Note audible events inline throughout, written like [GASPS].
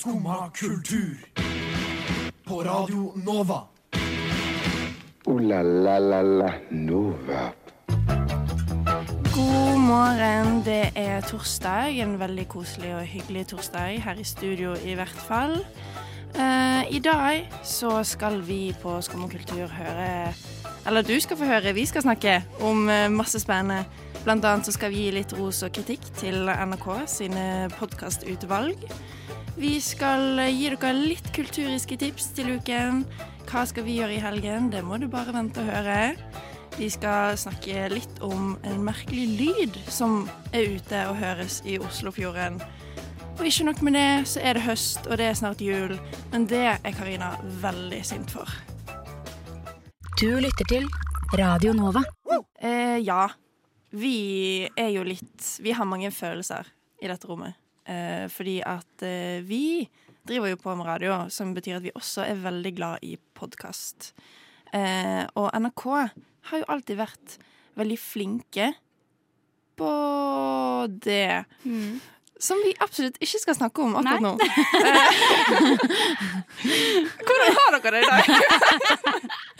Skumma kultur. På Radio Nova. O-la-la-la-la Nova. God morgen. Det er torsdag. En veldig koselig og hyggelig torsdag her i studio, i hvert fall. Uh, I dag så skal vi på Skummakultur høre Eller du skal få høre, vi skal snakke om eh, masse spennende. Blant annet så skal vi gi litt ros og kritikk til NRK sine podkastutvalg. Vi skal eh, gi dere litt kulturiske tips til uken. Hva skal vi gjøre i helgen? Det må du bare vente og høre. Vi skal snakke litt om en merkelig lyd som er ute og høres i Oslofjorden. Og ikke nok med det, så er det høst, og det er snart jul. Men det er Karina veldig sint for. Du lytter til Radio Nova. Eh, ja. Vi er jo litt Vi har mange følelser i dette rommet. Eh, fordi at eh, vi driver jo på med radio, som betyr at vi også er veldig glad i podkast. Eh, og NRK har jo alltid vært veldig flinke på det. Som vi absolutt ikke skal snakke om akkurat nå. Eh, [LAUGHS] Hvordan har dere det i dag?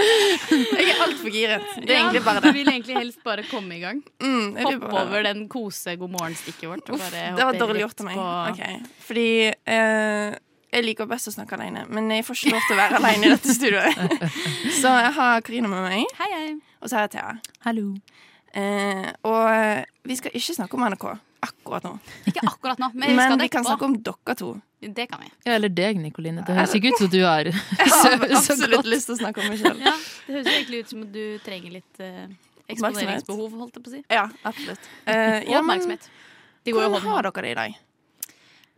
Jeg er altfor giret. Det er egentlig bare det. Vi vil egentlig helst bare komme i gang. Mm, Hoppe bare- over den kose god morgen-stikket vårt. Og Uff, bare det var dårlig gjort av meg. på- Okay. Fordi eh, jeg liker best å snakke alene, men jeg får ikke lov til å være alene i dette studioet. [LAUGHS] Så jeg har Karina med meg, Hei, hei. og så har jeg Thea. Hallo. Eh, og eh, vi skal ikke snakke om NRK akkurat nå, Ikke akkurat nå, men vi men vi kan snakke om dere to. Det kan vi. Ja, eller deg, Nikoline. Det høres ikke ut som du har Jeg [LAUGHS] har absolutt lyst til å snakke om meg selv. Ja, Det høres egentlig ut som at du trenger litt uh, eksponeringsbehov, holdt jeg på å si. Ja, absolutt. Uh, Og ja, oppmerksomhet. De går jo hvordan hånd har dere det i dag?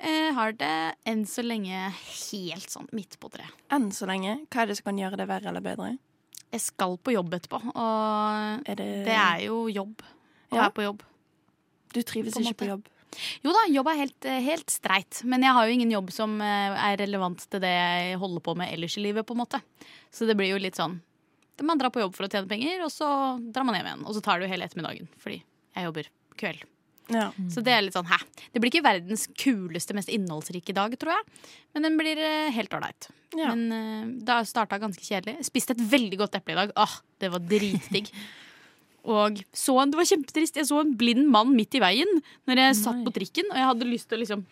Jeg har det enn så lenge helt sånn midt på treet. Enn så lenge. Hva er det som kan gjøre det verre eller bedre? Jeg skal på jobb etterpå, og Er det, det er jo jobb å Ja. være på jobb. Du trives på ikke på jobb? Jo da, jobb er helt, eh, helt streit. Men jeg har jo ingen jobb som eh, er relevant til det jeg holder på med ellers i livet, på en måte. Så det blir jo litt sånn Man drar på jobb for å tjene penger, og så drar man hjem igjen. Og så tar det jo hele ettermiddagen, fordi jeg jobber kveld. Ja. Så det er litt sånn hæ. Det blir ikke verdens kuleste, mest innholdsrike dag, tror jeg. Men den blir eh, helt ålreit. Ja. Men uh, det starta ganske kjedelig. Spiste et veldig godt eple i dag. Åh, det var dritdigg. [LAUGHS] Og så det var kjempetrist. Jeg så en blind mann midt i veien Når jeg satt på trikken, og jeg hadde lyst til å liksom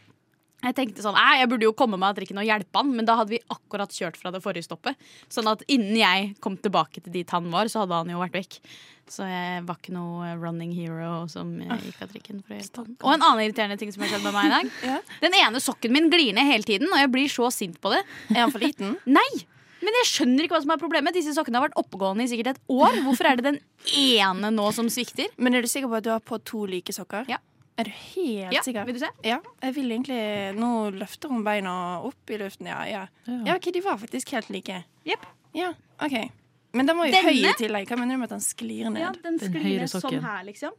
jeg tenkte sånn, jeg burde jo komme meg av trikken og hjelpe han, men da hadde vi akkurat kjørt fra det forrige stoppet. Sånn at innen jeg kom tilbake til dit han var, så hadde han jo vært vekk. Så jeg var ikke noe running hero som gikk av trikken for å hjelpe han. Og en annen irriterende ting som har skjedd med meg i dag. [LAUGHS] Den ene sokken min glir ned hele tiden, og jeg blir så sint på det. Er han for liten? Nei! Men jeg skjønner ikke hva som er problemet. Disse sokkene har vært oppegående i sikkert et år. Hvorfor er det den ene nå som svikter? Men er du sikker på at du har på to like sokker? Ja. Er du helt Ja, sikker? vil du se? Ja, jeg vil egentlig Nå løfter hun beina opp i luften, ja. Ja, ja ok, de var faktisk helt like. Jepp. Ja, ok. Men den var jo Denne? høy i tillegg. Hva mener du med at den sklir ned? Ja, den Den sklir høyre ned sånn her, liksom.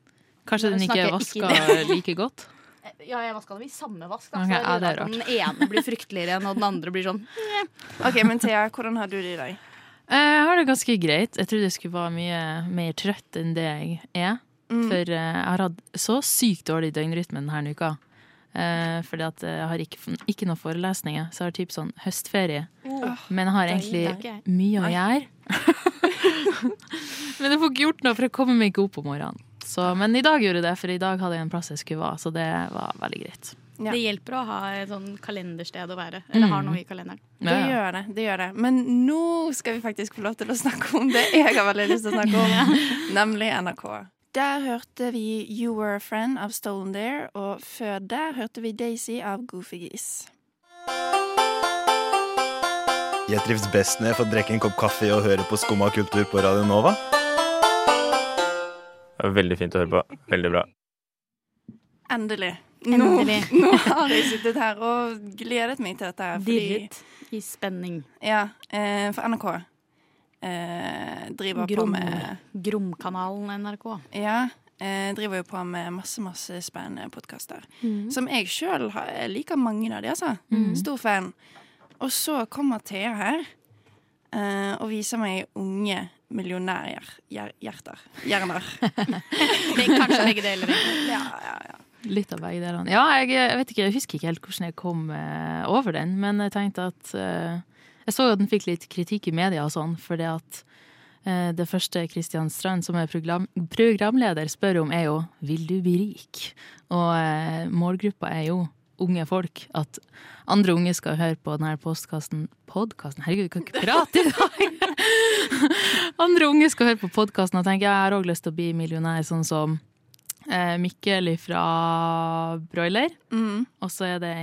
Kanskje den ikke er vaska like godt? [LAUGHS] Ja, jeg vaska dem i samme vask. Da, okay, så ja, det er at Den ene blir frykteligere enn, og den andre blir sånn. [LAUGHS] Ok, men Thea, hvordan har du det i dag? Jeg har det ganske greit. Jeg trodde jeg skulle være mye mer trøtt enn det jeg er. Mm. For eh, jeg har hatt så sykt dårlig døgnrytme denne uka. Uh, fordi at jeg har ikke, ikke noen forelesninger, så jeg har typ sånn høstferie. Men jeg har egentlig mye å gjøre. [LAUGHS] Men jeg får ikke gjort noe, for jeg kommer meg ikke opp om morgenen. Så, men i dag gjorde jeg det, for i dag hadde jeg en plass jeg skulle være, så det var veldig greit. Ja. Det hjelper å ha et sånn kalendersted å være. Eller har Mm. noe i kalenderen. Det Ja, ja. gjør det. det gjør det. Men nå skal vi faktisk få lov til å snakke om det jeg har veldig lyst til å snakke om, nemlig NRK. Der hørte vi You Were a Friend av Stolen There, og før der hørte vi Daisy av Goofy Geese. Jeg trives best når jeg får drikke en kopp kaffe og høre på Skumma kultur på Radio Nova. Veldig fint å høre på. Veldig bra. Endelig. Endelig. Nå, [LAUGHS] nå har jeg sittet her og gledet meg til dette. her, Dirret i spenning. ja, eh, for NRK eh, driver på med Gromkanalen NRK. Ja, eh, driver jo på med masse, masse spennende podkaster. Mm. Som jeg sjøl liker mange av de, altså. Stor fan. Og så kommer Thea her eh, og viser meg unge millionærhjerter. Hjerner. [LAUGHS] Kanskje begge deler. Ja, ja, ja. Litt av begge delene. Ja, jeg, jeg vet ikke, jeg husker ikke helt hvordan jeg kom eh, over den, men jeg tenkte at eh, Jeg så jo at den fikk litt kritikk i media og sånn, fordi at eh, det første Kristian Strand, som er program, programleder, spør om, er jo 'Vil du bli rik?' Og eh, målgruppa er jo unge folk. At andre unge skal høre på denne postkasten Podkasten? Herregud, jeg kan ikke prate i dag! [LAUGHS] andre unge skal høre på podkasten og tenke jeg har òg lyst til å bli millionær, sånn som eh, Mikkel fra Broiler. Mm. Og så er det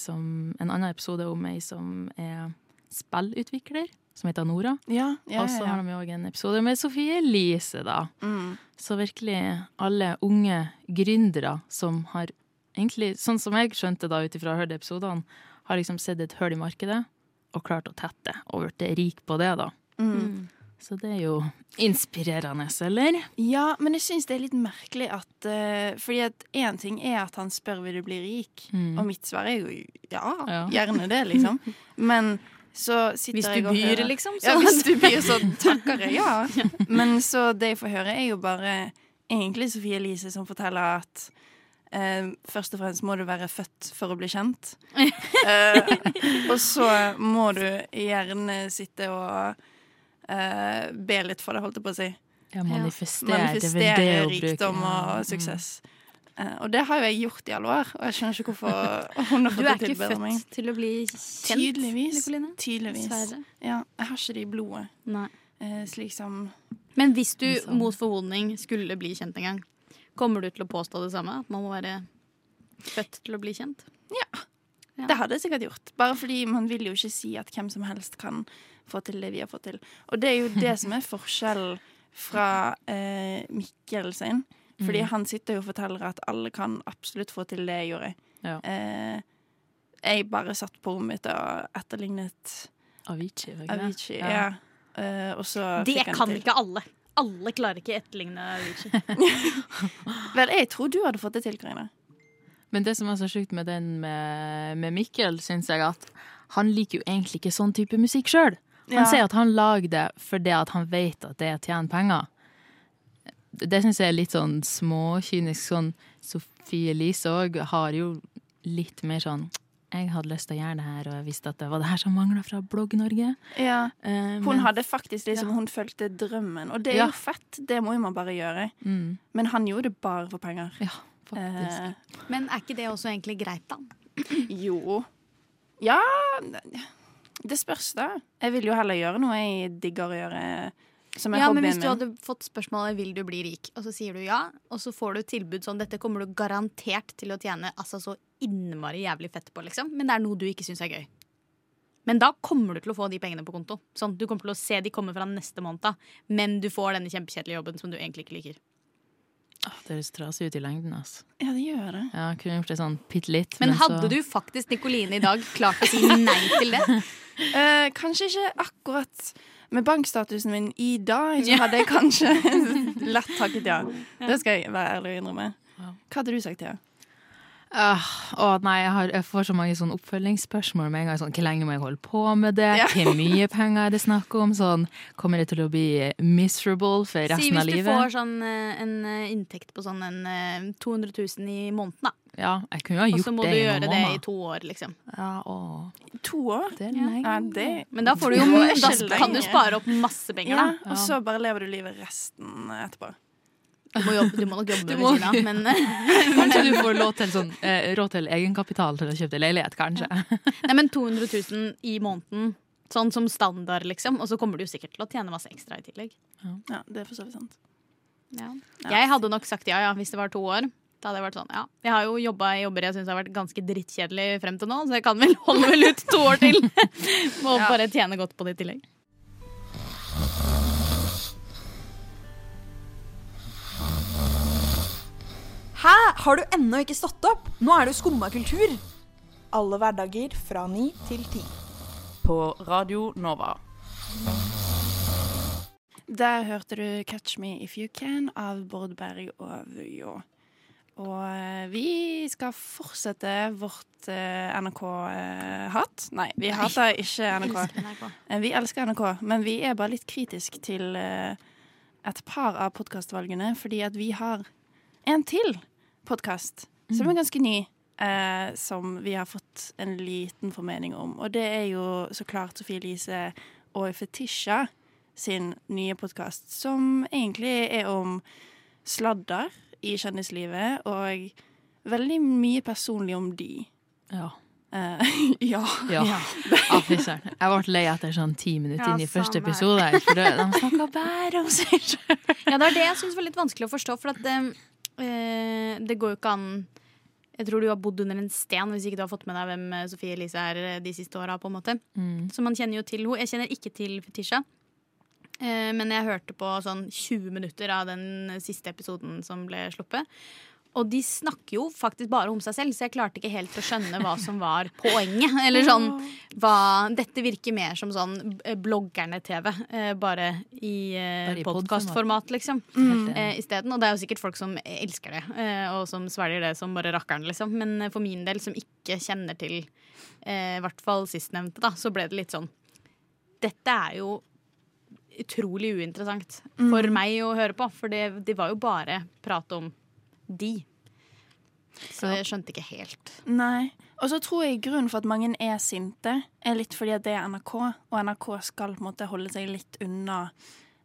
som, en annen episode om ei som er spillutvikler, som heter Nora. Ja, ja, Og så har de òg en episode med Sofie Elise, da. Mm. Så virkelig alle unge gründere som har egentlig, sånn som jeg skjønte da ut ifra ha episodene, har liksom sett et hull i markedet og klart å tette og blitt rik på det, da. Mm. Så det er jo inspirerende, eller? Ja, men jeg syns det er litt merkelig at uh, Fordi at én ting er at han spør vil du bli rik, Mm. og mitt svar er jo ja, Ja. gjerne det, liksom. Men så sitter Hvis jeg du og byr, hører liksom. Ja, hvis du byr, så takker jeg [LAUGHS] ja. Men så det jeg får høre, er jo bare egentlig Sofie Elise som forteller at eh, først og fremst må du være født for å bli kjent. [LAUGHS] Eh, og så må du gjerne sitte og eh, be litt for det, holdt jeg på å si. Ja, manifestere. det er Manifestere det bruke. rikdom Ja. og suksess. Eh, og det har jo jeg gjort i alle år, og jeg skjønner ikke hvorfor [LAUGHS] hun har Du fått det ikke til bedre er ikke født til å bli kjent, Tydeligvis. Nicoline. Tydeligvis. Ja, jeg har ikke det i blodet. Nei. Eh, slik som Men hvis du Liksom. mot forhodning skulle bli kjent en gang, kommer du til å påstå det samme? At man må være født til å bli kjent? Ja. Det hadde jeg sikkert gjort. Bare fordi man vil jo ikke si at hvem som helst kan få til det vi har fått til. Og det er jo det som er forskjellen fra eh, Mikkel sin. Fordi Mm. han sitter jo og forteller at alle kan absolutt få til det jeg gjorde. Ja. Eh, jeg bare satt på rommet mitt og etterlignet Avicii? Avicii. Ja. Eh, og så Det kan til. ikke alle. Alle klarer ikke etterligne Avicii. [LAUGHS] Vel, jeg tror du hadde fått det til, Karina. Men det som er så sjukt med den med, med Mikkel, syns jeg at han liker jo egentlig ikke sånn type musikk sjøl. Han Ja. sier at han lager det fordi at han vet at det tjener penger. Det syns jeg er litt sånn småkynisk. Sånn Sofie Elise òg har jo litt mer sånn Jeg hadde lyst til å gjøre det her, og jeg visste at det var det her som mangla fra Blogg-Norge. Ja. Uh, Hun men- hadde faktisk liksom, Ja. hun fulgte drømmen. Og det er Ja. jo fett, det må jo man bare gjøre. mm, Men han gjorde det bare for penger. Ja, faktisk. Uh, Men er ikke det også egentlig greit, da? [CLEARS THROAT] jo. Ja Det spørs, da. Jeg vil jo heller gjøre noe jeg digger å gjøre, som er Ja, men Hvis du hadde fått spørsmålet 'vil du bli rik', og så sier du ja, og så får du tilbud sånn 'dette kommer du garantert til å tjene altså så innmari jævlig fett på', liksom, men det er noe du ikke syns er gøy. Men da kommer du til å få de pengene på konto. Sånn, Du kommer til å se de komme fra neste måned, men du får denne kjempekjedelige jobben som du egentlig ikke liker. Åh, det høres trasig ut i lengden, altså. Ja, det gjør det. Ja, kunne gjort det sånn bitte litt. Men så- hadde du faktisk, Nikoline, i dag klart å si nei til det? uh, [LAUGHS] kanskje ikke akkurat med bankstatusen min i dag, så hadde jeg kanskje [LAUGHS] lett takket ja. Det skal jeg være ærlig og innrømme. Hva hadde du sagt, til ja? Ah, å nei, jeg, har, jeg får så mange sånn oppfølgingsspørsmål med en gang. Sånn, hvor lenge må jeg holde på med det? Ja. Hvor mye penger er det snakk om? Sånn, kommer jeg til å bli miserable for Si resten hvis av du livet? får sånn eh, en eh, inntekt på sånn en eh, 200 000 i måneden, da. Ja, jeg kunne jo ha gjort det i Og så må du gjøre det i to år, liksom. Ja, å, To år? det er lenge. Ja, det Men da får du jo Det Da kan du spare opp masse penger, Ja, da. og så bare lever du livet resten etterpå. Du må, jobbe, du må nok jobbe Du ved må- siden av, men [LAUGHS] Kanskje du får råd til, sånn, eh, råd til egenkapital til å kjøpe deg leilighet, kanskje. Nei, men 200 000 i måneden, sånn som standard, liksom. Og så kommer du sikkert til å tjene masse ekstra i tillegg. Ja, det er for så vidt sant. Ja. Ja. Jeg hadde nok sagt ja, ja, hvis det var to år. Da hadde jeg vært sånn, ja. Jeg har jo jobba i jobber jeg syns har vært ganske drittkjedelig frem til nå, så jeg kan vel holde vel ut to år til. [LAUGHS] Må bare tjene godt på det i tillegg. Hæ? Har du ennå ikke stått opp? Nå er det jo skumma kultur. Alle hverdager fra ni til ti. På Radio Nova. Der hørte du 'Catch Me If You Can' av Bård Berg og Vujo. Og eh, vi skal fortsette vårt eh, NRK-hat. Nei, vi hater ikke NRK. NRK. Vi elsker NRK, men vi er bare litt kritisk til eh, et par av podkastvalgene, fordi at vi har en til podkast som er ganske ny. Eh, som vi har fått en liten formening om. Og det er jo så klart Sofie Elise og Fetisha sin nye podkast, som egentlig er om sladder i kjendislivet, og veldig mye personlig om de. Ja. [LAUGHS] Uh, ja. Ja. Ja, fy søren. Jeg ble lei etter sånn ti minutter Ja, inn i første episode. For det, de snakka bare om seg sjøl. Ja, det var det jeg syntes var litt vanskelig å forstå. For at det, eh, det går jo ikke an Jeg tror du har bodd under en sten hvis ikke du har fått med deg hvem eh, Sofie Elise er eh, de siste åra. Mm. Så man kjenner jo til henne. Jeg kjenner ikke til Fetisha. Eh, men jeg hørte på sånn 20 minutter av den siste episoden som ble sluppet. Og de snakker jo faktisk bare om seg selv, så jeg klarte ikke helt å skjønne hva som var poenget. [LAUGHS] Eller sånn, hva, Dette virker mer som sånn eh, bloggerne-TV, eh, bare i, eh, i podkastformat, liksom. Mm. Isteden. Og det er jo sikkert folk som elsker det, og som svelger det som bare rakkeren, liksom. Men for min del, som ikke kjenner til i hvert fall sistnevnte, da, så ble det litt sånn Dette er jo utrolig uinteressant for meg å høre på, for det, det var jo bare prat om de. Så jeg skjønte ikke helt. Nei. Og så tror jeg grunnen for at mange er sinte, er litt fordi at det er NRK, og NRK skal på en måte holde seg litt unna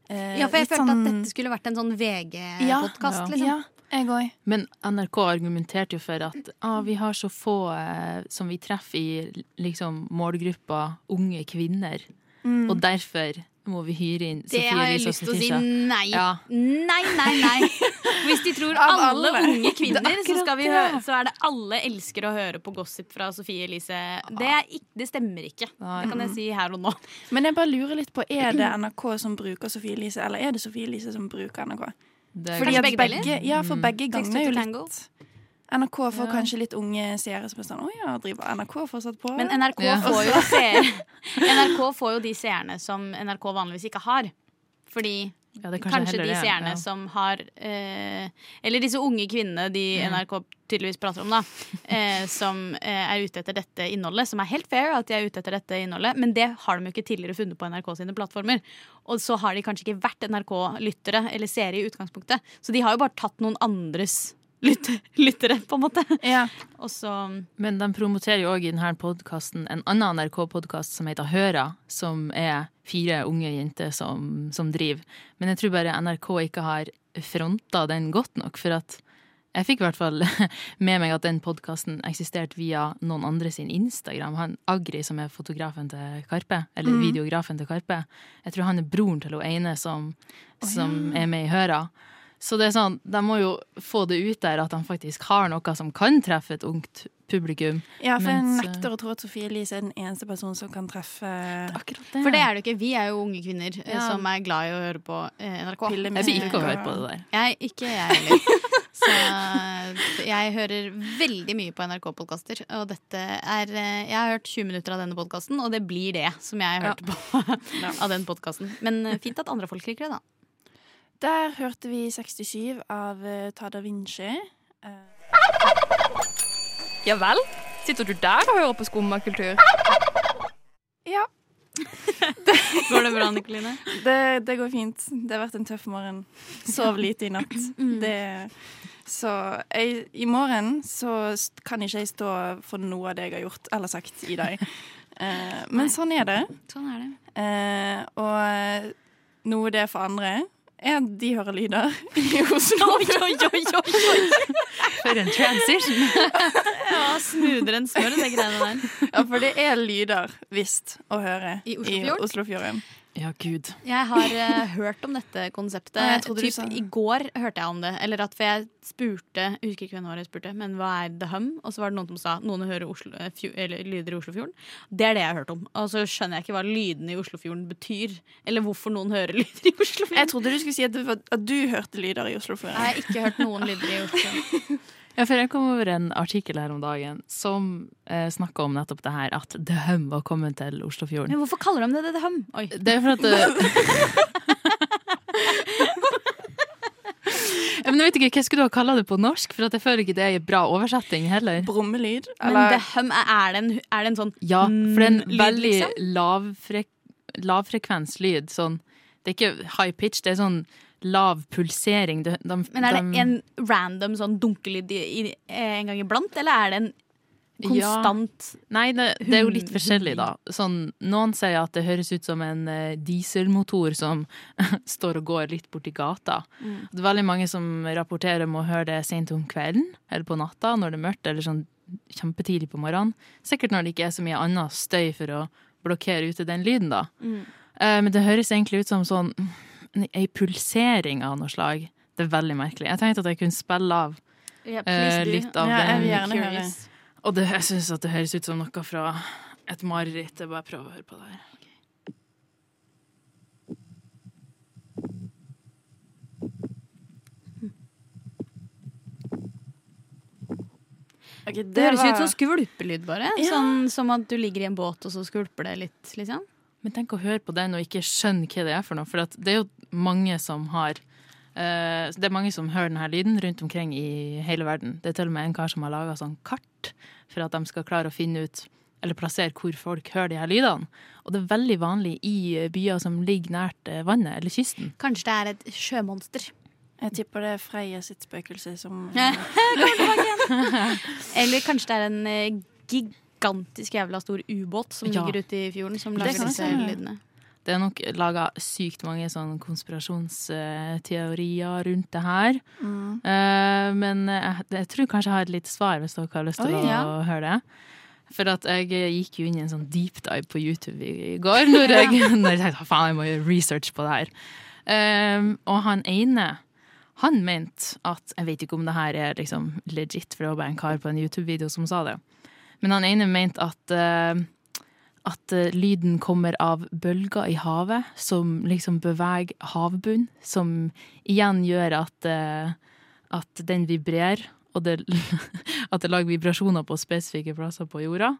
eh, Ja, for jeg følte sånn- at dette skulle vært en sånn VG-podkast, Ja. liksom. Ja, jeg òg. Men NRK argumenterte jo for at ah, vi har så få eh, som vi treffer i liksom, målgruppa unge kvinner, Mm. og derfor må vi hyre inn Det Sofie har jeg lyst til å si nei. Ja. Nei, nei, nei. [LAUGHS] Hvis de tror Av alle, alle. unge kvinner, er så, skal vi høre, så er det alle elsker å høre på gossip fra Sofie Elise. Det, er ikke, det stemmer ikke. Det kan jeg si her og nå. Men jeg bare lurer litt på, er det [CLEARS THROAT] NRK som bruker Sofie Elise, eller er det Sofie Elise som bruker NRK? Det er Fordi begge begge, ja, for Mm. begge ganger er jo litt NRK får Ja. kanskje litt unge seere som er sånn Å ja, driver NRK fortsatt på? Men NRK, Ja. får jo seere. [LAUGHS] NRK får jo de seerne som NRK vanligvis ikke har. Fordi Ja, det er kanskje, de seerne ja. som har eh, Eller disse unge kvinnene de Mm. NRK tydeligvis prater om, da. Eh, som eh, er ute etter dette innholdet. Som er helt fair at de er ute etter dette innholdet, men det har de jo ikke tidligere funnet på NRK sine plattformer. Og så har de kanskje ikke vært NRK-lyttere eller seere i utgangspunktet. Så de har jo bare tatt noen andres lytte, lyttere, på en måte. Ja. Og så Men de promoterer jo òg i denne podkasten en annen NRK-podkast som heter Høra, som er fire unge jenter som, som driver. Men jeg tror bare NRK ikke har fronta den godt nok, for at jeg fikk i hvert fall [LAUGHS] med meg at den podkasten eksisterte via noen andre sin Instagram. Han Agri, som er fotografen til Karpe, eller mm. videografen til Karpe. Jeg tror han er broren til hun ene som, som er med i Høra. Så det er sånn, de må jo få det ut der at de faktisk har noe som kan treffe et ungt publikum. Ja, for Mens, jeg nekter å tro at Sofie Elise er den eneste personen som kan treffe Akkurat For det er det ikke. Vi er jo unge kvinner eh, Ja. som er glad i å høre på eh, NRK. Jeg vil ikke høre på det der. Jeg, ikke jeg heller. [LAUGHS] Så eh, jeg hører veldig mye på NRK-podkaster. Og dette er eh, Jeg har hørt 20 minutter av denne podkasten, og det blir det som jeg hørte på [LAUGHS] av den podkasten. Men eh, fint at andre folk liker det, da. Der hørte vi 67 av uh, Tada Vinci. Uh. Ja vel? Sitter du der og hører på skummakultur? ja, [LAUGHS] Går det bra, Nikoline? det, det går fint. Det har vært en tøff morgen. Sov lite i natt. Mm. Det, så jeg, i morgen så kan ikke jeg stå for noe av det jeg har gjort eller sagt i dag. Uh, [LAUGHS] men sånn er det. Sånn er det. Eh, og noe det er for andre, er de hører lyder [LAUGHS] i Oslo. Oi, oi, oi, oi. For en transition! [LAUGHS] Ja, smoothere enn smør, de greiene der. Ja, for det er lyder, visst, å høre I Oslofjorden? Oslofjorden. Ja, gud. Jeg har uh, hørt om dette konseptet. [LAUGHS] Ja, typ, sa- I går hørte jeg om det. Eller at for jeg spurte Jeg husker ikke hvem jeg spurte, men hva er The Hum? Og så var det noen som sa noen hører Oslo, eh, eller, lyder i Oslofjorden. Det er det jeg har hørt om. Og så skjønner jeg ikke hva lydene i Oslofjorden betyr. Eller hvorfor noen hører lyder i Oslofjorden. Jeg trodde du skulle si at, du, at du hørte lyder i Oslofjorden. Jeg har ikke hørt noen lyder i Oslofjorden. [LAUGHS] Ja, for jeg kom over en artikkel her om dagen som eh, snakka om nettopp det her, at The Hum var kommet til Oslofjorden. Men hvorfor kaller de det The Hum? Oi. Det er for at det... [LAUGHS] Ja, Men jeg vet ikke, Hva skulle du ha kalla det på norsk? For at jeg føler ikke det er en bra oversetting heller. Brummelyd? Men The Hum, er er det en, er det en sånn Ja, for det er en Mm, veldig liksom? lavfrek lavfrekvens. Sånn, det er ikke high pitch, det er sånn lav pulsering. De, de, Men er det de- en random sånn dunkelyd en gang iblant, eller er det en konstant Ja. Nei, det, det er jo litt forskjellig, da. Sånn, noen sier at det høres ut som en eh, dieselmotor som [LAUGHS] står og går litt borti gata. Mm. Det er veldig mange som rapporterer om å høre det sent om kvelden eller på natta når det er mørkt, eller sånn kjempetidlig på morgenen. Sikkert når det ikke er så mye annen støy for å blokkere ute den lyden, da. Mm. Eh, men det høres egentlig ut som sånn ei pulsering av noe slag. Det er veldig merkelig. Jeg tenkte at jeg kunne spille av Ja, eh, please do. litt av Ja, jeg vil gjerne høre. Og det, jeg syns at det høres ut som noe fra et mareritt. Jeg bare prøver å høre på det her. Ok, Det høres var- ut som skvulpelyd, bare. Ja. Sånn som at du ligger i en båt, og så skvulper det litt, liksom. Men tenk å høre på den og ikke skjønne hva det er for noe. For at det er jo mange som har uh, Det er mange som hører denne lyden rundt omkring i hele verden. Det er til og med en kar som har laga sånn kart for at de skal klare å finne ut eller plassere hvor folk hører de her lydene. Og det er veldig vanlig i byer som ligger nært eh, vannet eller kysten. Kanskje det er et sjømonster. Jeg tipper det er Freie sitt spøkelse som [LAUGHS] [LAUGHS] Eller kanskje det er en eh, gigantisk jævla stor ubåt som Ja. ligger ute i fjorden, som lager disse lydene. Det er nok laga sykt mange sånn konspirasjonsteorier rundt det her. Mm. Uh, men jeg, jeg tror kanskje jeg har et lite svar, hvis dere har lyst til Oi, å ja. høre det. For at jeg gikk jo inn i en sånn deep dive på YouTube i, i går, når jeg, [LAUGHS] når jeg tenkte faen, jeg må gjøre research på det her. Um, og han ene, han mente at Jeg vet ikke om det her er liksom legit, for det var bare en kar på en YouTube-video som sa det. Men han ene mente at uh, at uh, lyden kommer av bølger i havet som liksom beveger havbunnen, som igjen gjør at, uh, at den vibrerer, og det, [LAUGHS] at det lager vibrasjoner på spesifikke plasser på jorda.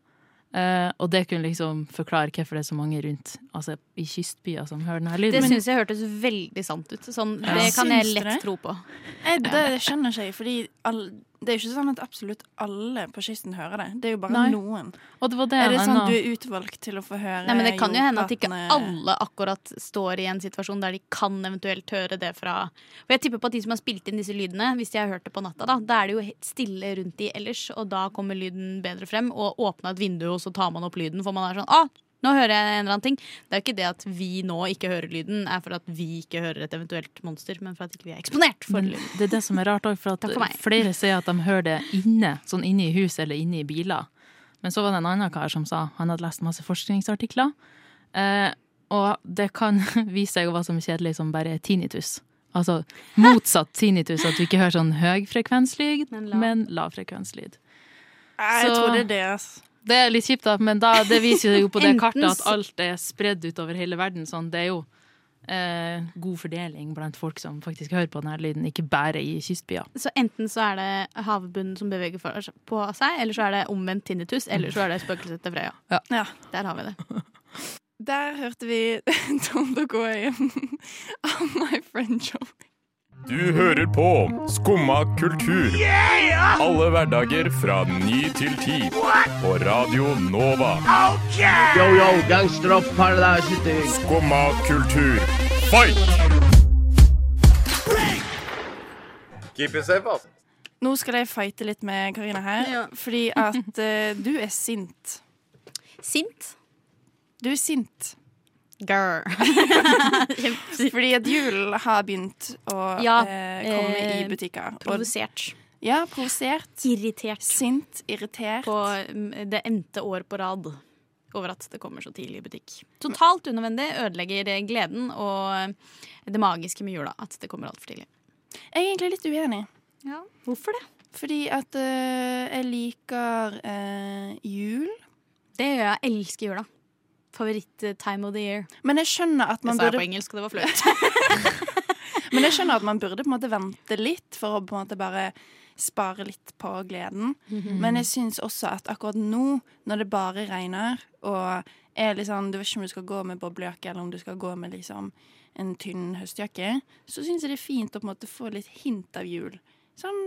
Uh, og det kunne liksom forklare hvorfor det er så mange rundt altså i kystbyer som hører denne lyden. Det syns jeg hørtes veldig sant ut. Sånn, Ja. Det kan jeg lett det? tro på. Jeg, det skjønner ikke fordi all, det er jo ikke sånn at absolutt alle på kysten hører det. Det er jo bare Nei. noen. det var det Er det sånn at du er utvalgt til å få høre Nei, men Det kan jo hende at ikke alle akkurat står i en situasjon der de kan eventuelt høre det fra Og jeg tipper på at de som har spilt inn disse lydene, hvis de har hørt det på natta, da, da er det jo helt stille rundt de ellers, og da kommer lyden bedre frem. Og åpna et vindu, og så tar man opp lyden, for man er sånn ah, nå hører jeg en eller annen ting. Det er jo ikke det at vi nå ikke hører lyden, er for at vi ikke hører et eventuelt monster, men for at ikke vi er eksponert for lyden. det er det som er rart òg, for at for flere sier at de hører det inne, sånn inne i hus eller inne i biler. Men så var det en annen kar som sa han hadde lest masse forskningsartikler, eh, og det kan [LAUGHS] vise seg å være så kjedelig som bare tinnitus. Altså motsatt tinnitus, at du ikke hører sånn høyfrekvenslyd, Men men, lav. frekvenslyd Jeg tror det er det, altså. Det er litt kjipt, da, men da, det viser jo på det [LAUGHS] kartet at alt er spredd utover hele verden. Sånn, det er jo eh, god fordeling blant folk som faktisk hører på denne lyden, ikke bare i kystbyer. Så enten så er det havbunnen som beveger for, på seg, eller så er det omvendt tinnitus, eller så er det spøkelset til Frøya. Ja. Ja. Der har vi det. Der hørte vi Don't Go Away av My Friend Joe. Du hører på Skumma kultur. Alle hverdager fra ny til ti. På Radio Nova. Yo, yo, gangsteropp, paradise Skumma kultur, fight! Keep it safe, altså. Nå skal jeg fighte litt med Karina her, Ja. fordi at eh, du er sint. Sint. Du er sint. Girl. [LAUGHS] Fordi at julen har begynt å Ja, eh, komme i eh, butikker. Provosert. Ja, provosert. Irritert. Sint, irritert. På mm, det endte år på rad over at det kommer så tidlig i butikk. Totalt unødvendig. Ødelegger gleden og det magiske med jula. At det kommer altfor tidlig. Jeg er egentlig litt uenig. Ja, Hvorfor det? Fordi at uh, jeg liker uh, jul. Det gjør jeg. Jeg elsker jula. Favoritt-time of the year. Men jeg skjønner at Det man burde... jeg burde på engelsk, og det var flaut. [LAUGHS] Men jeg skjønner at man burde på en måte vente litt for å på en måte bare spare litt på gleden. Mhm. Men jeg syns også at akkurat nå, når det bare regner, og er liksom, du vet ikke om du skal gå med boblejakke eller om du skal gå med liksom en tynn høstjakke, så syns jeg det er fint å på en måte få litt hint av jul. Sånn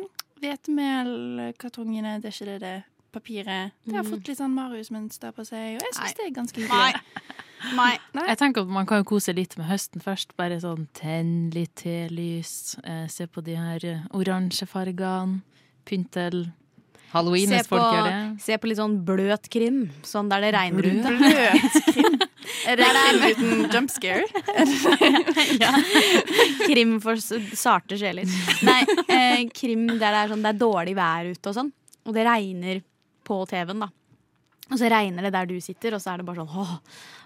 hvetemelkartongene, det er ikke det det. Papiret. Det har Mhm. fått litt sånn Marius-mønster på seg, og jeg syns det er ganske Nei. hyggelig. [LAUGHS] Nei. Jeg tenker at Man kan jo kose litt med høsten først. Bare sånn tenn litt telys, eh, se på de her eh, oransje fargene, pyntel. Halloween, hvis folk på, gjør det. se på litt sånn bløt krim, sånn der det regner ute. Bløt krim. [LAUGHS] Er det krim uten jump scare? [LAUGHS] ja. Krim for sarte sjeler. Nei, eh, krim der det er, sånn, det er dårlig vær ute og sånn. Og det regner på TV-en, da. Og så regner det der du sitter, og så er det bare sånn åh.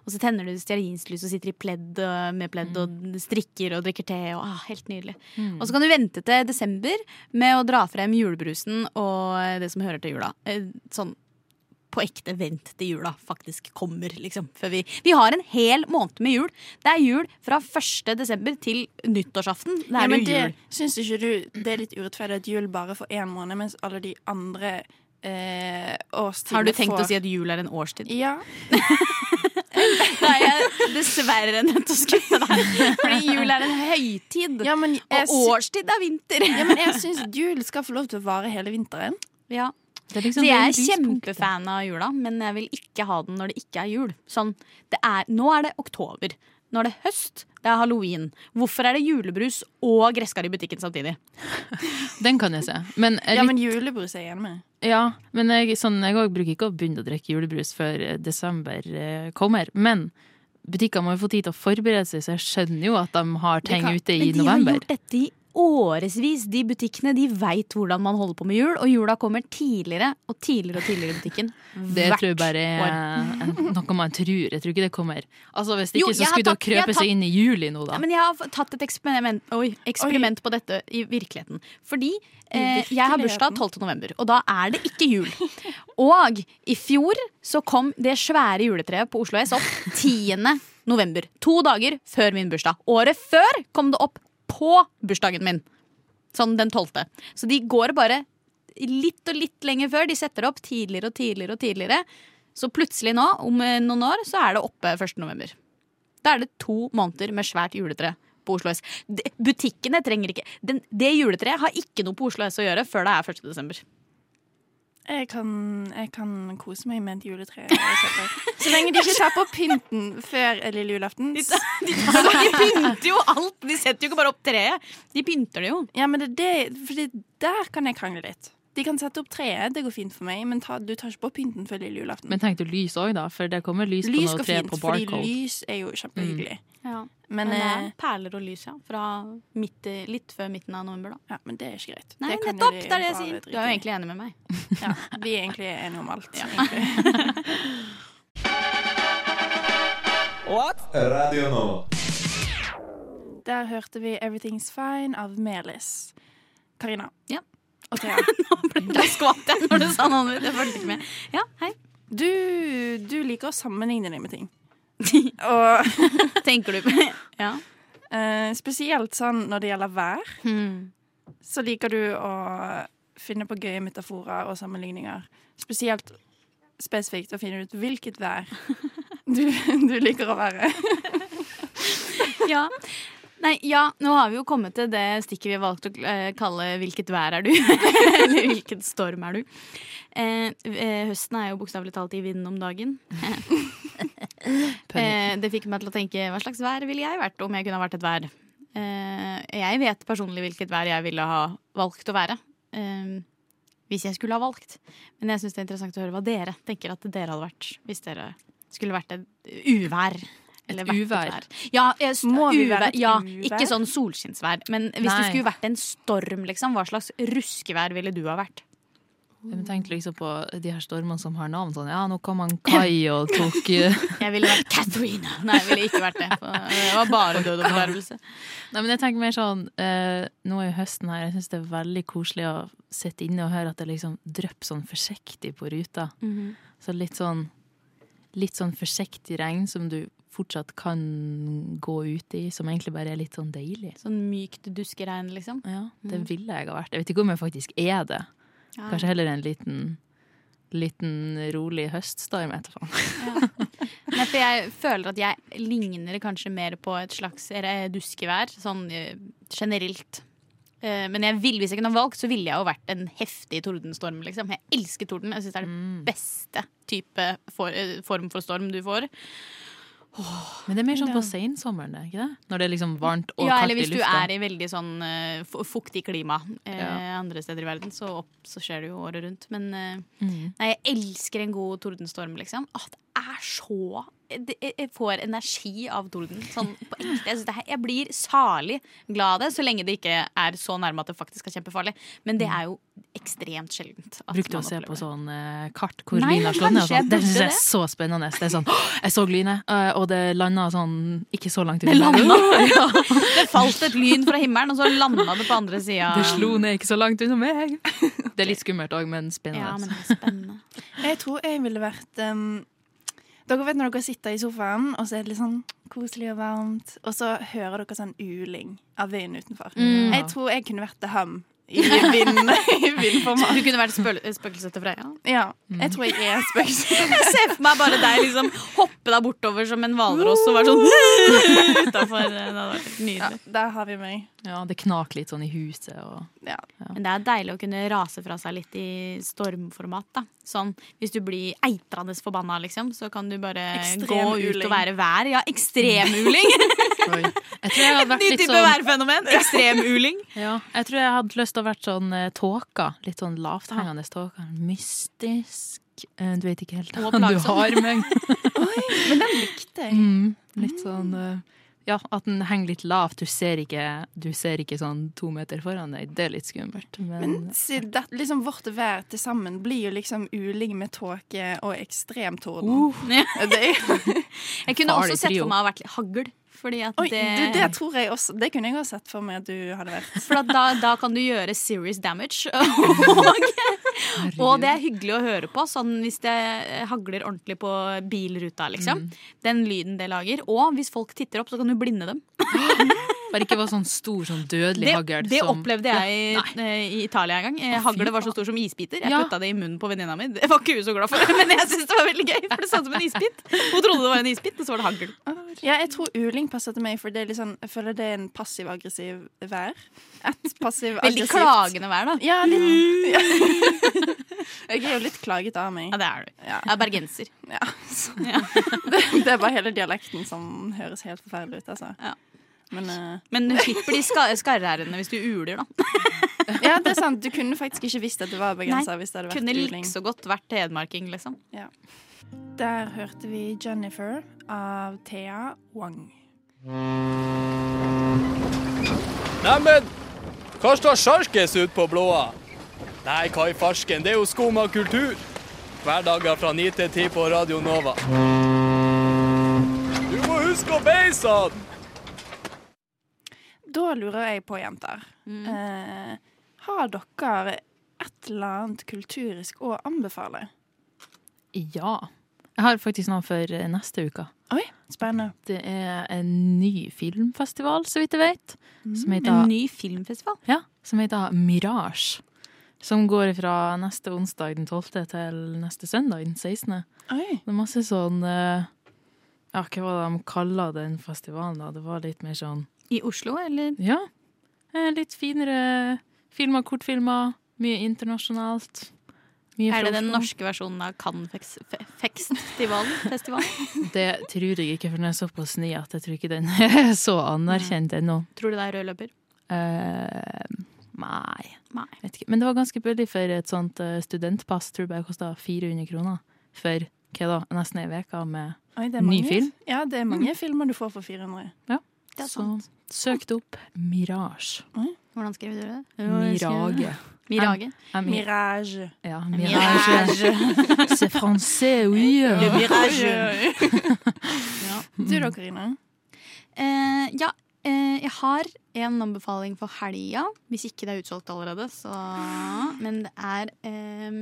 Og så tenner du stearinslys og sitter i pledd øh, med pledd og strikker og drikker te. Og, ah, helt nydelig. Mm. Og så kan du vente til desember med å dra frem julebrusen og det som hører til jula. Eh, Sånn på ekte vent til jula faktisk kommer, liksom. For vi, vi har en hel måned med jul. Det er jul fra 1. desember til nyttårsaften. Det Ja, er men jo det, jul. syns ikke du det er litt urettferdig at jul bare får én måned, mens alle de andre eh, Har du tenkt får å si at jul er en årstid? Ja. [LAUGHS] Nei, jeg dessverre nødt til å skrive deg. Fordi jul er en høytid. Ja, og årstid er vinter. Ja, men jeg syns [LAUGHS] jul skal få lov til å vare hele vinteren. Ja. Det liksom så jeg er kjempefan av jula, men jeg vil ikke ha den når det ikke er jul. Sånn, det er, nå er det oktober. Nå er det høst. Det er halloween. Hvorfor er det julebrus og gresskar i butikken samtidig? Den kan jeg se. Men, litt... Ja, men julebrus er jeg enig med. Ja, men jeg, sånn, jeg bruker ikke å begynne å drikke julebrus før eh, desember eh, kommer. Men butikkene må jo få tid til å forberede seg, så jeg skjønner jo at de har ting kan- ute i november. Men de har gjort dette i årevis. De butikkene de veit hvordan man holder på med jul, og jula kommer tidligere og tidligere og tidligere i butikken. [LAUGHS] Det hvert tror jeg bare er år. noe man tror. Jeg tror ikke det kommer. Altså Hvis Jo, ikke, så skulle det jeg krøpe tatt- seg inn i juli nå, da. Ja, men jeg har tatt et eksperiment, oi, eksperiment på dette i virkeligheten. Fordi eh, jeg har bursdag 12. november, og da er det ikke jul. [LAUGHS] Og i fjor så kom det svære juletreet på Oslo S opp 10. november. To dager før min bursdag. Året før kom det opp på bursdagen min. Sånn den 12. Så de går bare litt og litt lenger før. De setter opp tidligere og tidligere og tidligere. Så plutselig nå, om eh, noen år, så er det oppe 1. november. Da er det to måneder med svært juletre på Oslo S. De- Butikkene trenger ikke den, Det juletreet har ikke noe på Oslo S å gjøre før det er 1. desember. Jeg kan, jeg kan kose meg med et juletre. Så lenge de ikke tar på pynten før lille julaften. De, de pynter jo alt! De setter jo ikke bare opp treet. De pynter det jo. Ja, men det, det, der kan jeg krangle litt. De kan sette opp treet, det går fint for meg, men ta, du tar ikke på pynten før lille julaften. Men tenk du lys òg, da, for det kommer lys, lys på noe tre på fordi Barcode. lys er jo kjempehyggelig. Ja. Men, Men, er eh, perler og lys, ja. Fra midt, i- litt før midten av november, da. ja, men det er ikke greit. Nei, Det kan nettopp! Det er det jeg sier. Du er jo egentlig enig med meg. [LAUGHS] Ja, vi er egentlig enige om alt. egentlig. [LAUGHS] Radio nå. Der hørte vi 'Everything's Fine' av Melis. Karina. Ja. Thea. [LAUGHS] Nå skvatt jeg når du sa noe. Det fulgte ikke med. Ja, hei. Du, du liker å sammenligne deg med ting. [LAUGHS] Og Tenker du [LAUGHS] Ja. eh, spesielt sånn når det gjelder vær, Hmm. så liker du å finne på gøye metaforer og sammenligninger. Spesielt spesifikt å finne ut hvilket vær du, du liker å være. ja. Nei, ja, nå har vi jo kommet til det stikket vi har valgt å eh, kalle 'Hvilket vær er du?' [LAUGHS] Eller 'Hvilken storm er du?' Eh, eh, høsten er jo bokstavelig talt i vinden om dagen. eh, det fikk meg til å tenke hva slags vær ville jeg vært om jeg kunne ha vært et vær? Eh, jeg vet personlig hvilket vær jeg ville ha valgt å være. Eh, hvis jeg skulle ha valgt. Men jeg syns det er interessant å høre hva dere tenker at dere hadde vært hvis dere skulle vært et uvær. Eller vært uvær? Ja, jeg, Må vi være uvær, et ja, uvær? ikke sånn solskinnsvær. Men hvis Nei. det skulle vært en storm, liksom, hva slags ruskevær ville du ha vært? Jeg tenkte liksom på de her stormene som har navn. Sånn, ja, nå kom han Kai og tok eh, [LAUGHS] Jeg ville vært Catherine. [LAUGHS] Nei, jeg ville ikke vært det. Det var bare død og fordervelse. Nei, men jeg tenker mer sånn eh, Nå er jo høsten her. Jeg syns det er veldig koselig å sitte inne og høre at det liksom drypper sånn forsiktig på ruta. Mhm. Så litt sånn Litt sånn forsiktig regn som du fortsatt kan gå ut i, som egentlig bare er litt sånn deilig. Sånn mykt duskeregn, liksom. Ja, det mm. ville jeg ha vært. Jeg vet ikke om jeg faktisk er det. Ja. Kanskje heller en liten Liten rolig høststorm etterpå. Nei, for jeg føler at jeg ligner kanskje mer på et slags eh, duskevær, sånn eh, generelt. Eh, Men jeg vil, hvis jeg kunne ha valgt, så ville jeg jo vært en heftig tordenstorm. Liksom. Jeg elsker torden. Jeg syns det er den beste type for, form for storm du får. Men det er mer sånn på sensommeren, er ikke det? Når det er liksom varmt og Ja, kaldt eller hvis du er i veldig sånn uh, fuktig klima uh, Ja. andre steder i verden, så, opp, så skjer det jo året rundt. Men uh, Mm. nei, jeg elsker en god tordenstorm, liksom. Åh, det er så jeg får energi av torden. Sånn på ekte. Jeg, det jeg blir salig glad av det, så lenge det ikke er så nærme at det faktisk er kjempefarlig. Men det er jo ekstremt sjeldent. Brukte å se på sånn uh, kart hvor Nei, lynet men slår ned? sånn. Det burde jeg er det. så spennende. Det er sånn, jeg så lynet, eh, og det landa sånn ikke så langt Det unna. landa. [LAUGHS] Ja. Det falt et lyn fra himmelen, og så landa det på andre sida. Det slo ned ikke så langt unna meg. [LAUGHS] Det er litt skummelt òg, men spennende. Ja, men det er spennende. Jeg tror jeg ville vært um, Dere vet når dere sitter i sofaen, og så er det litt sånn koselig og varmt, og så hører dere sånn uling av vinden utenfor. Mm. Jeg tror jeg kunne vært The Hum i vind, i vindformat. Du kunne vært spøkelset til Freya? Ja. Jeg tror jeg er spøkelset. [LAUGHS] Jeg ser for meg bare deg liksom hoppe deg bortover som en hvalross og være sånn [LAUGHS] utafor. Ja, der har vi meg. Ja, det knaker litt sånn i huset og Ja. Men det er deilig å kunne rase fra seg litt i stormformat. da Sånn, Hvis du blir eitrende forbanna, liksom, så kan du bare Ekstrem gå ut uling. og være vær. Ja, ekstremuling! [LAUGHS] Ny type sånn værfenomen. Ekstremuling. [LAUGHS] ja, Jeg tror jeg hadde lyst til å være sånn eh, tåka. Litt sånn lavthengende tåke. Mystisk. Eh, Du vet ikke helt hva du har meg. [LAUGHS] Men den likte jeg. Mm, litt sånn eh, Ja, at den henger litt lavt. Du ser ikke, du ser ikke sånn to meter foran deg. Det er litt skummelt. Men, Men si, det, liksom vårt vær til sammen blir jo liksom ulig med tåke og ekstremtorden. Uh. Det, [LAUGHS] Jeg kunne også sett for meg å ha vært litt hagl. Fordi at Oi, det, du, det tror jeg også Det kunne jeg også sett for meg at du hadde vært. [LAUGHS] For at da, da kan du gjøre serious damage. [LAUGHS] Og, og det er hyggelig å høre på, sånn hvis det hagler ordentlig på bilruta, liksom. Den lyden det lager. Og hvis folk titter opp, så kan du blinde dem. [GASPS] bare ikke var sånn stor, sånn dødelig Det, hagl. det som- opplevde jeg i, eh, i Italia en gang. Haglet var så stor som isbiter. Jeg Ja. putta det i munnen på venninna mi. Det var ikke hun så glad for, det, [LAUGHS] men jeg syntes det var veldig gøy. For det så ut som en isbit. Hun trodde det var en isbit, og så var det hagl. Ja, jeg tror uling passer til meg, for det er litt sånn, jeg føler det er en passiv-aggressiv vær. Et passiv-aggressivt Veldig klagende vær, da. Ja, litt. [LAUGHS] jeg er jo litt klaget av meg. Ja, det er du. Ja. Jeg er bergenser. Ja, så. [LAUGHS] det, det er bare hele dialekten som høres helt forferdelig ut, altså. Ja. Men uh... Men du slipper de ska skarrærene hvis du uler, da. ja, det er sant. Du kunne faktisk ikke visst at det var begrensa. det Kunne likså godt vært hedmarking, liksom. Ja. Der hørte vi 'Jennifer' av Thea Wang. Neimen, hva står sjarkes ut på blåa? Nei, hva i farsken, det er jo skum av kultur. Hverdager fra 9 til 10 på Radio Nova. Du må huske å beise han! Da lurer jeg på, jenter. Mm. Eh, har dere et eller annet kulturisk å anbefale? Ja. Jeg har faktisk noe for eh, neste uke. Oi, spennende. Det er en ny filmfestival, så vidt jeg vet. Som heter, Mm. En ny filmfestival? Ja, som heter Mirage. Som går fra neste onsdag den 12. til neste søndag den 16. Oi. Det er masse sånn eh, Ja, hva var det de kaller den festivalen, da? Det var litt mer sånn I Oslo, eller? Ja. eh, Litt finere filmer, kortfilmer. Mye internasjonalt. Mye Er det den norske versjonen av Cannes-festivalen? [LAUGHS] Det tror jeg ikke, for den er såpass ny at jeg tror ikke den er [LAUGHS] så anerkjent ennå. Tror du det er rød løper? Uh, nei. Nei. Men det var ganske billig for et sånt eh, studentpass. Tror jeg kosta 400 kroner. For hva da? Nesten ei uke med Oi, ny film. Ja, det er mange filmer du får for 400. Ja. Det er Så sant. Søkt opp Mirage. Hvordan skriver du det? Mirage. [LAUGHS] Mirage. Mirage. Ja, Mirage. Mirage. [LAUGHS] C'est français, oui. Le mirage. [LAUGHS] ja. Du da, Karina? Eh, ja, eh, jeg har en anbefaling for helga. Hvis ikke det er utsolgt allerede, så Men det er eh,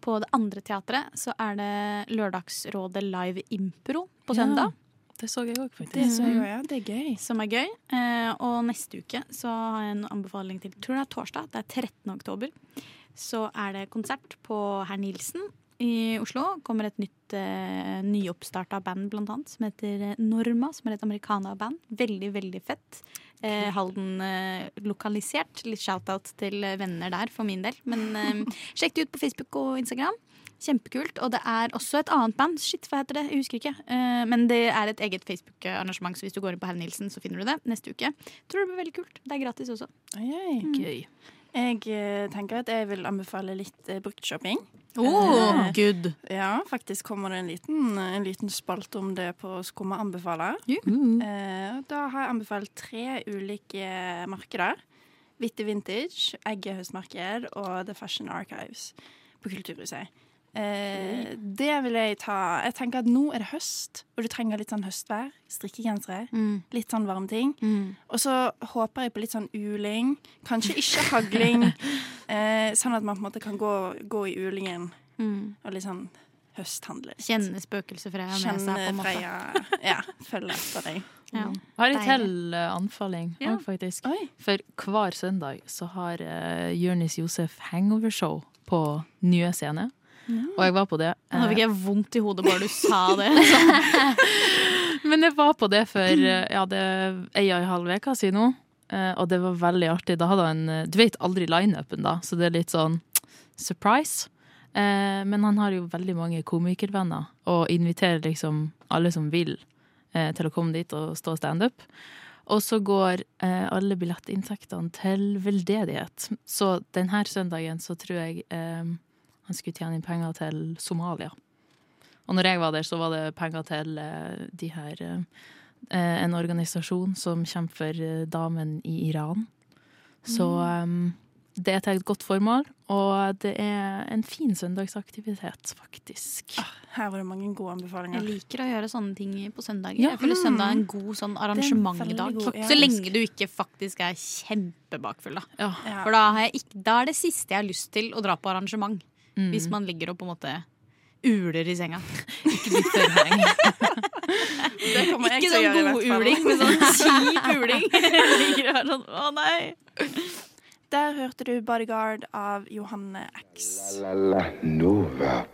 På det andre teatret så er det Lørdagsrådet live impro på Ja, søndag. Det så jeg òg, faktisk. Det så jeg også, ja. Det er gøy. Som er gøy. Eh, og neste uke så har jeg en anbefaling til tror det er torsdag. Det er 13. oktober. Så er det konsert på Herr Nilsen i Oslo. Kommer et nytt eh, nyoppstarta band blant annet som heter eh, Norma. Som er et americana-band. Veldig, veldig fett. Eh, Halden eh, lokalisert. Litt shout-out til venner der for min del. Men eh, [LAUGHS] sjekk det ut på Facebook og Instagram. Kjempekult. Og det er også et annet band. Shit, hva heter det? Jeg husker ikke. Eh, men det er et eget Facebook-arrangement, så hvis du går inn på Herr Nilsen, så finner du det neste uke. Tror det blir veldig kult. Det er gratis også. Gøy. Jeg eh, tenker at jeg vil anbefale litt eh, bruktshopping. Oh, good. Ja, faktisk kommer det en liten, en liten spalt om det på Skumma anbefaler. Mm. Eh, da har jeg anbefalt tre ulike markeder. Hvitte Vintage, Egget høstmarked og The Fashion Archives på Kulturhuset. Eh, det vil jeg ta Jeg tenker at nå er det høst, og du trenger litt sånn høstvær. Strikkegensere. Mm. Litt sånn varme ting. Og så håper jeg på litt sånn uling. Kanskje ikke hagling. [LAUGHS] eh, sånn at man på en måte kan gå, gå i ulingen Mm. og litt sånn høsthandle. litt. Kjenne spøkelset-Freya med seg, på Kjenne en måte. Freya Ja, følge etter deg. [LAUGHS] Ja. Jeg har en til eh, anbefaling Ja. faktisk. Oi. For hver søndag så har uh, Jonis Josef hangover-show på Nye Scene. Og jeg var på det. Nå fikk eh, jeg vondt i hodet bare du [LAUGHS] sa det. [LAUGHS] Men jeg var på det for eh, ja, det ei og ei halv uke siden nå. eh, Og det var veldig artig. Da hadde han Du vet aldri lineupen, da, så det er litt sånn surprise. Men han har jo veldig mange komikervenner, og inviterer liksom alle som vil, til å komme dit og stå standup. Og så går eh, alle billettinntektene til veldedighet. Så denne søndagen så tror jeg eh, han skulle tjene inn penger til Somalia. Og når jeg var der, så var det penger til eh, de her eh, En organisasjon som kjemper for eh, damen i Iran. Så um, det er til et godt formål, og det er en fin søndagsaktivitet, faktisk. Her var det mange gode anbefalinger. Jeg liker å gjøre sånne ting på søndager. Ja. Jeg føler søndag er en god sånn arrangementdag. god- Så lenge du ikke faktisk er kjempebakfull, da. Ja. For da, har jeg ikke, da er det siste jeg har lyst til å dra på arrangement. Mm. Hvis man ligger og på en måte uler i senga. [LAUGHS] Ikke litt for heng. Det kommer jeg Ikke sånn god uling, men sånn [LAUGHS] kjip uling. [LAUGHS] Sånn, å nei. Der hørte du 'Bodyguard' av Johanne X. La la Nova.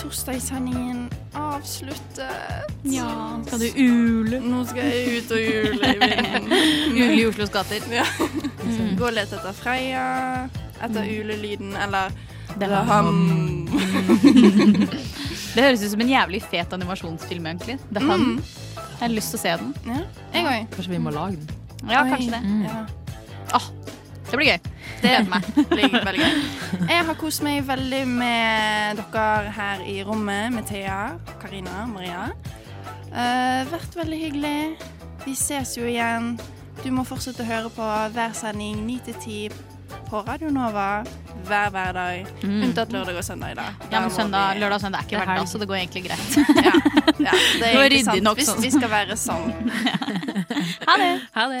Torsdagssendingen avsluttet. Ja, skal du ule? Nå skal jeg ut og jule i vinden. [LAUGHS] Jule i Oslos gater. Ja. Gå og lete etter Freya, etter ulelyden, eller Det var Hum. [LAUGHS] Det høres ut som en jævlig fet animasjonsfilm, egentlig. The Hum. Mm. Jeg har lyst til å se den. Ja, jeg òg. Kanskje vi må lage den? Ja, Oi, kanskje det. Ja. Det blir gøy. Det gleder meg. Blir veldig gøy. Jeg har kost meg veldig med dere her i rommet, med Thea, Karina, Maria. Uh, vært veldig hyggelig. Vi ses jo igjen. Du må fortsette å høre på hver sending 9 til 10 på Radio Nova hver hverdag. Mm. Unntatt lørdag og søndag i dag. Ja, men søndag, vi- lørdag og søndag er ikke er hverdag, så det går egentlig greit. Ja, det er Det var ryddig sant. nok Hvis sånn. vi skal være sånn. [LAUGHS] Ha det. Ha det.